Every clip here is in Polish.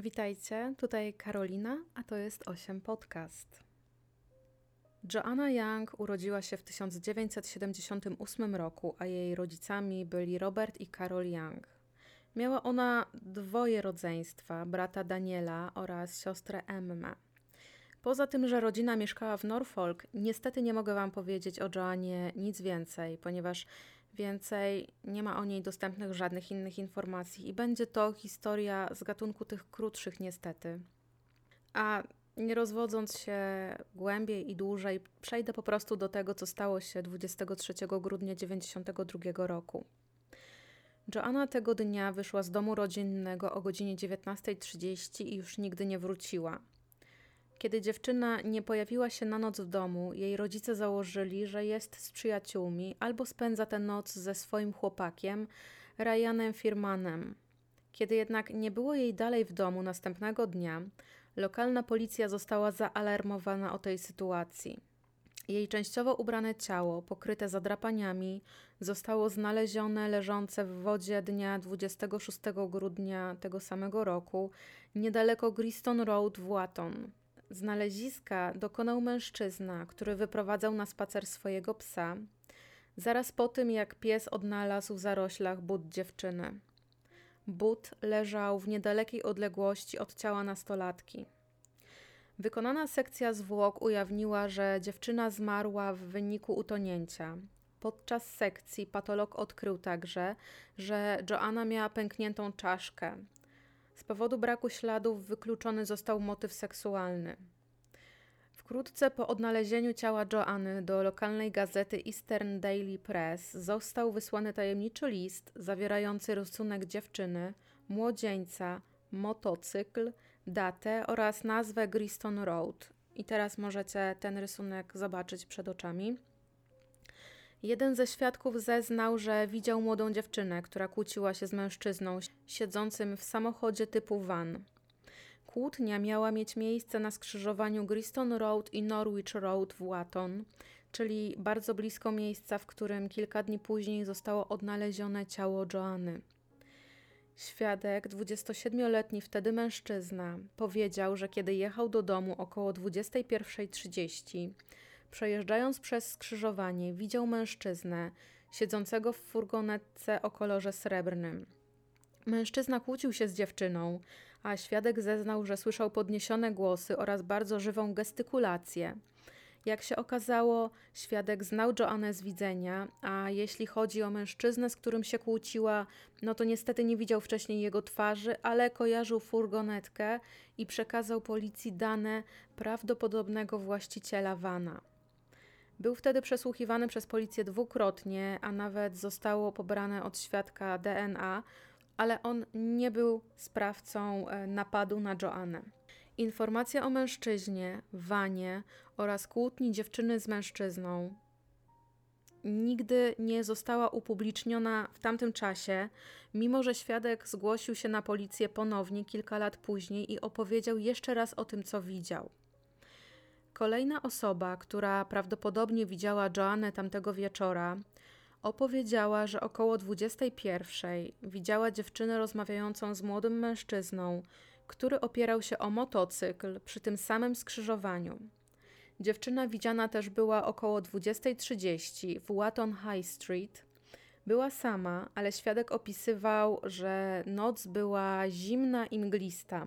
Witajcie, tutaj Karolina, a to jest 8 Podcast. Joanna Young urodziła się w 1978 roku, a jej rodzicami byli Robert i Carol Young. Miała ona dwoje rodzeństwa, brata Daniela oraz siostrę Emmę. Poza tym, że rodzina mieszkała w Norfolk, niestety nie mogę Wam powiedzieć o Joannie nic więcej, ponieważ więcej nie ma o niej dostępnych żadnych innych informacji i będzie to historia z gatunku tych krótszych, niestety. A nie rozwodząc się głębiej i dłużej, przejdę po prostu do tego, co stało się 23 grudnia 1992 roku. Joanna tego dnia wyszła z domu rodzinnego o godzinie 19.30 i już nigdy nie wróciła. Kiedy dziewczyna nie pojawiła się na noc w domu, jej rodzice założyli, że jest z przyjaciółmi albo spędza tę noc ze swoim chłopakiem, Ryanem Firmanem. Kiedy jednak nie było jej dalej w domu następnego dnia, lokalna policja została zaalarmowana o tej sytuacji. Jej częściowo ubrane ciało, pokryte zadrapaniami, zostało znalezione leżące w wodzie dnia 26 grudnia tego samego roku, niedaleko Griston Road w Watton. Znaleziska dokonał mężczyzna, który wyprowadzał na spacer swojego psa, zaraz po tym jak pies odnalazł w zaroślach but dziewczyny. But leżał w niedalekiej odległości od ciała nastolatki. Wykonana sekcja zwłok ujawniła, że dziewczyna zmarła w wyniku utonięcia. Podczas sekcji patolog odkrył także, że Joanna miała pękniętą czaszkę, z powodu braku śladów wykluczony został motyw seksualny. Wkrótce po odnalezieniu ciała Joanny do lokalnej gazety Eastern Daily Press został wysłany tajemniczy list zawierający rysunek dziewczyny, młodzieńca, motocykl, datę oraz nazwę Griston Road. I teraz możecie ten rysunek zobaczyć przed oczami. Jeden ze świadków zeznał, że widział młodą dziewczynę, która kłóciła się z mężczyzną siedzącym w samochodzie typu van. Kłótnia miała mieć miejsce na skrzyżowaniu Griston Road i Norwich Road w Watton, czyli bardzo blisko miejsca, w którym kilka dni później zostało odnalezione ciało Joanny. Świadek, 27-letni wtedy mężczyzna, powiedział, że kiedy jechał do domu około 21.30, Przejeżdżając przez skrzyżowanie, widział mężczyznę siedzącego w furgonetce o kolorze srebrnym. Mężczyzna kłócił się z dziewczyną, a świadek zeznał, że słyszał podniesione głosy oraz bardzo żywą gestykulację. Jak się okazało, świadek znał Joannę z widzenia, a jeśli chodzi o mężczyznę, z którym się kłóciła, no to niestety nie widział wcześniej jego twarzy, ale kojarzył furgonetkę i przekazał policji dane prawdopodobnego właściciela vana. Był wtedy przesłuchiwany przez policję dwukrotnie, a nawet zostało pobrane od świadka DNA, ale on nie był sprawcą e, napadu na Joannę. Informacja o mężczyźnie, wanie oraz kłótni dziewczyny z mężczyzną nigdy nie została upubliczniona w tamtym czasie, mimo że świadek zgłosił się na policję ponownie kilka lat później i opowiedział jeszcze raz o tym, co widział. Kolejna osoba, która prawdopodobnie widziała Joannę tamtego wieczora, opowiedziała, że około 21 widziała dziewczynę rozmawiającą z młodym mężczyzną, który opierał się o motocykl przy tym samym skrzyżowaniu. Dziewczyna widziana też była około 20.30 w Watton High Street. Była sama, ale świadek opisywał, że noc była zimna i mglista.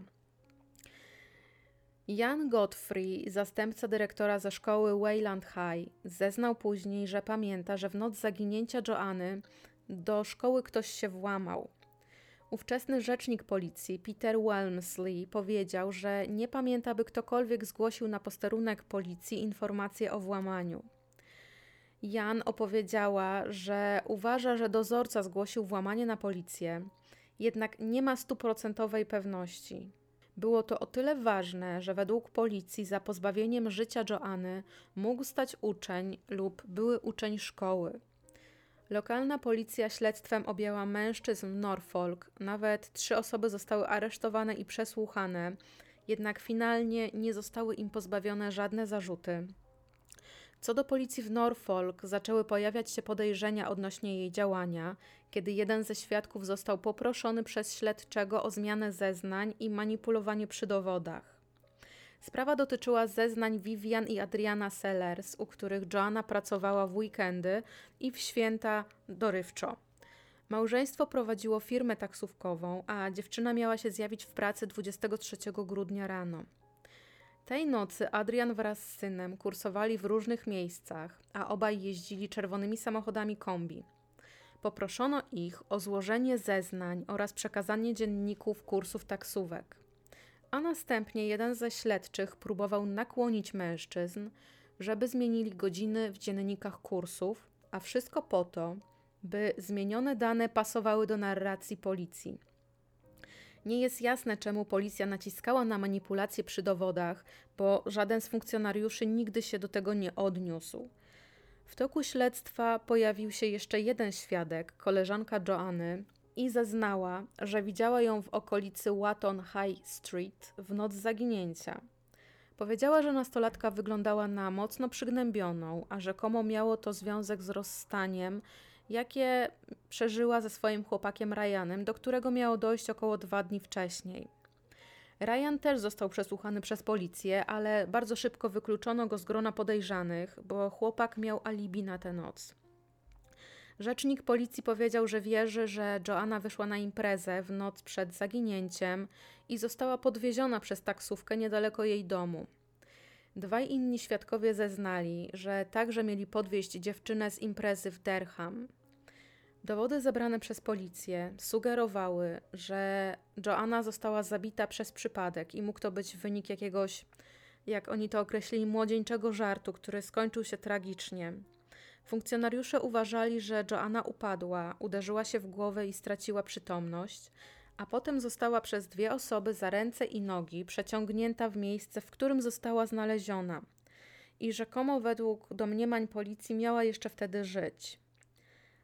Jan Godfrey, zastępca dyrektora ze szkoły Wayland High, zeznał później, że pamięta, że w noc zaginięcia Joanny do szkoły ktoś się włamał. Ówczesny rzecznik policji Peter Welmsley powiedział, że nie pamięta, by ktokolwiek zgłosił na posterunek policji informację o włamaniu. Jan opowiedziała, że uważa, że dozorca zgłosił włamanie na policję, jednak nie ma stuprocentowej pewności. Było to o tyle ważne, że według policji za pozbawieniem życia Joanny mógł stać uczeń lub były uczeń szkoły. Lokalna policja śledztwem objęła mężczyzn Norfolk, nawet trzy osoby zostały aresztowane i przesłuchane, jednak finalnie nie zostały im pozbawione żadne zarzuty. Co do policji w Norfolk, zaczęły pojawiać się podejrzenia odnośnie jej działania, kiedy jeden ze świadków został poproszony przez śledczego o zmianę zeznań i manipulowanie przy dowodach. Sprawa dotyczyła zeznań Vivian i Adriana Sellers, u których Joanna pracowała w weekendy i w święta dorywczo. Małżeństwo prowadziło firmę taksówkową, a dziewczyna miała się zjawić w pracy 23 grudnia rano. Tej nocy Adrian wraz z synem kursowali w różnych miejscach, a obaj jeździli czerwonymi samochodami kombi. Poproszono ich o złożenie zeznań oraz przekazanie dzienników kursów taksówek. A następnie jeden ze śledczych próbował nakłonić mężczyzn, żeby zmienili godziny w dziennikach kursów, a wszystko po to, by zmienione dane pasowały do narracji policji. Nie jest jasne, czemu policja naciskała na manipulacje przy dowodach, bo żaden z funkcjonariuszy nigdy się do tego nie odniósł. W toku śledztwa pojawił się jeszcze jeden świadek, koleżanka Joanny, i zeznała, że widziała ją w okolicy Watton High Street w noc zaginięcia. Powiedziała, że nastolatka wyglądała na mocno przygnębioną, a rzekomo miało to związek z rozstaniem jakie przeżyła ze swoim chłopakiem Ryanem, do którego miało dojść około dwa dni wcześniej. Ryan też został przesłuchany przez policję, ale bardzo szybko wykluczono go z grona podejrzanych, bo chłopak miał alibi na tę noc. Rzecznik policji powiedział, że wierzy, że Joanna wyszła na imprezę w noc przed zaginięciem i została podwieziona przez taksówkę niedaleko jej domu. Dwaj inni świadkowie zeznali, że także mieli podwieźć dziewczynę z imprezy w Derham. Dowody zebrane przez policję sugerowały, że Joanna została zabita przez przypadek i mógł to być wynik jakiegoś, jak oni to określili, młodzieńczego żartu, który skończył się tragicznie. Funkcjonariusze uważali, że Joanna upadła, uderzyła się w głowę i straciła przytomność, a potem została przez dwie osoby za ręce i nogi przeciągnięta w miejsce, w którym została znaleziona i rzekomo według domniemań policji miała jeszcze wtedy żyć.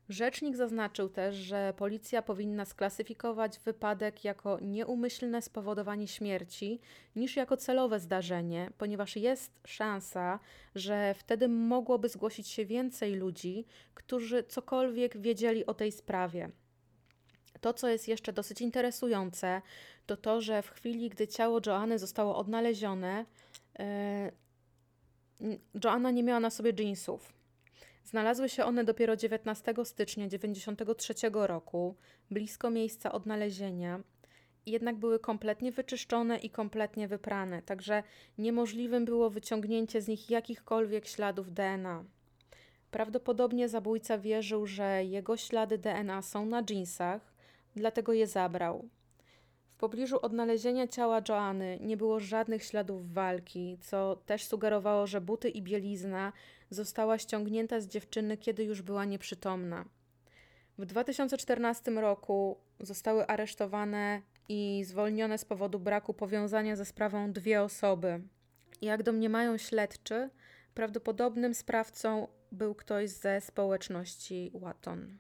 Rzecznik zaznaczył też, że policja powinna sklasyfikować wypadek jako nieumyślne spowodowanie śmierci niż jako celowe zdarzenie, ponieważ jest szansa, że wtedy mogłoby zgłosić się więcej ludzi, którzy cokolwiek wiedzieli o tej sprawie. To, co jest jeszcze dosyć interesujące, to to, że w chwili, gdy ciało Joanny zostało odnalezione, yy, Joanna nie miała na sobie jeansów. Znalazły się one dopiero 19 stycznia 1993 roku, blisko miejsca odnalezienia, jednak były kompletnie wyczyszczone i kompletnie wyprane, także niemożliwym było wyciągnięcie z nich jakichkolwiek śladów DNA. Prawdopodobnie zabójca wierzył, że jego ślady DNA są na jeansach, dlatego je zabrał. W pobliżu odnalezienia ciała Joanny nie było żadnych śladów walki, co też sugerowało, że buty i bielizna została ściągnięta z dziewczyny, kiedy już była nieprzytomna. W 2014 roku zostały aresztowane i zwolnione z powodu braku powiązania ze sprawą dwie osoby. Jak domniemają śledczy, prawdopodobnym sprawcą był ktoś ze społeczności Watton.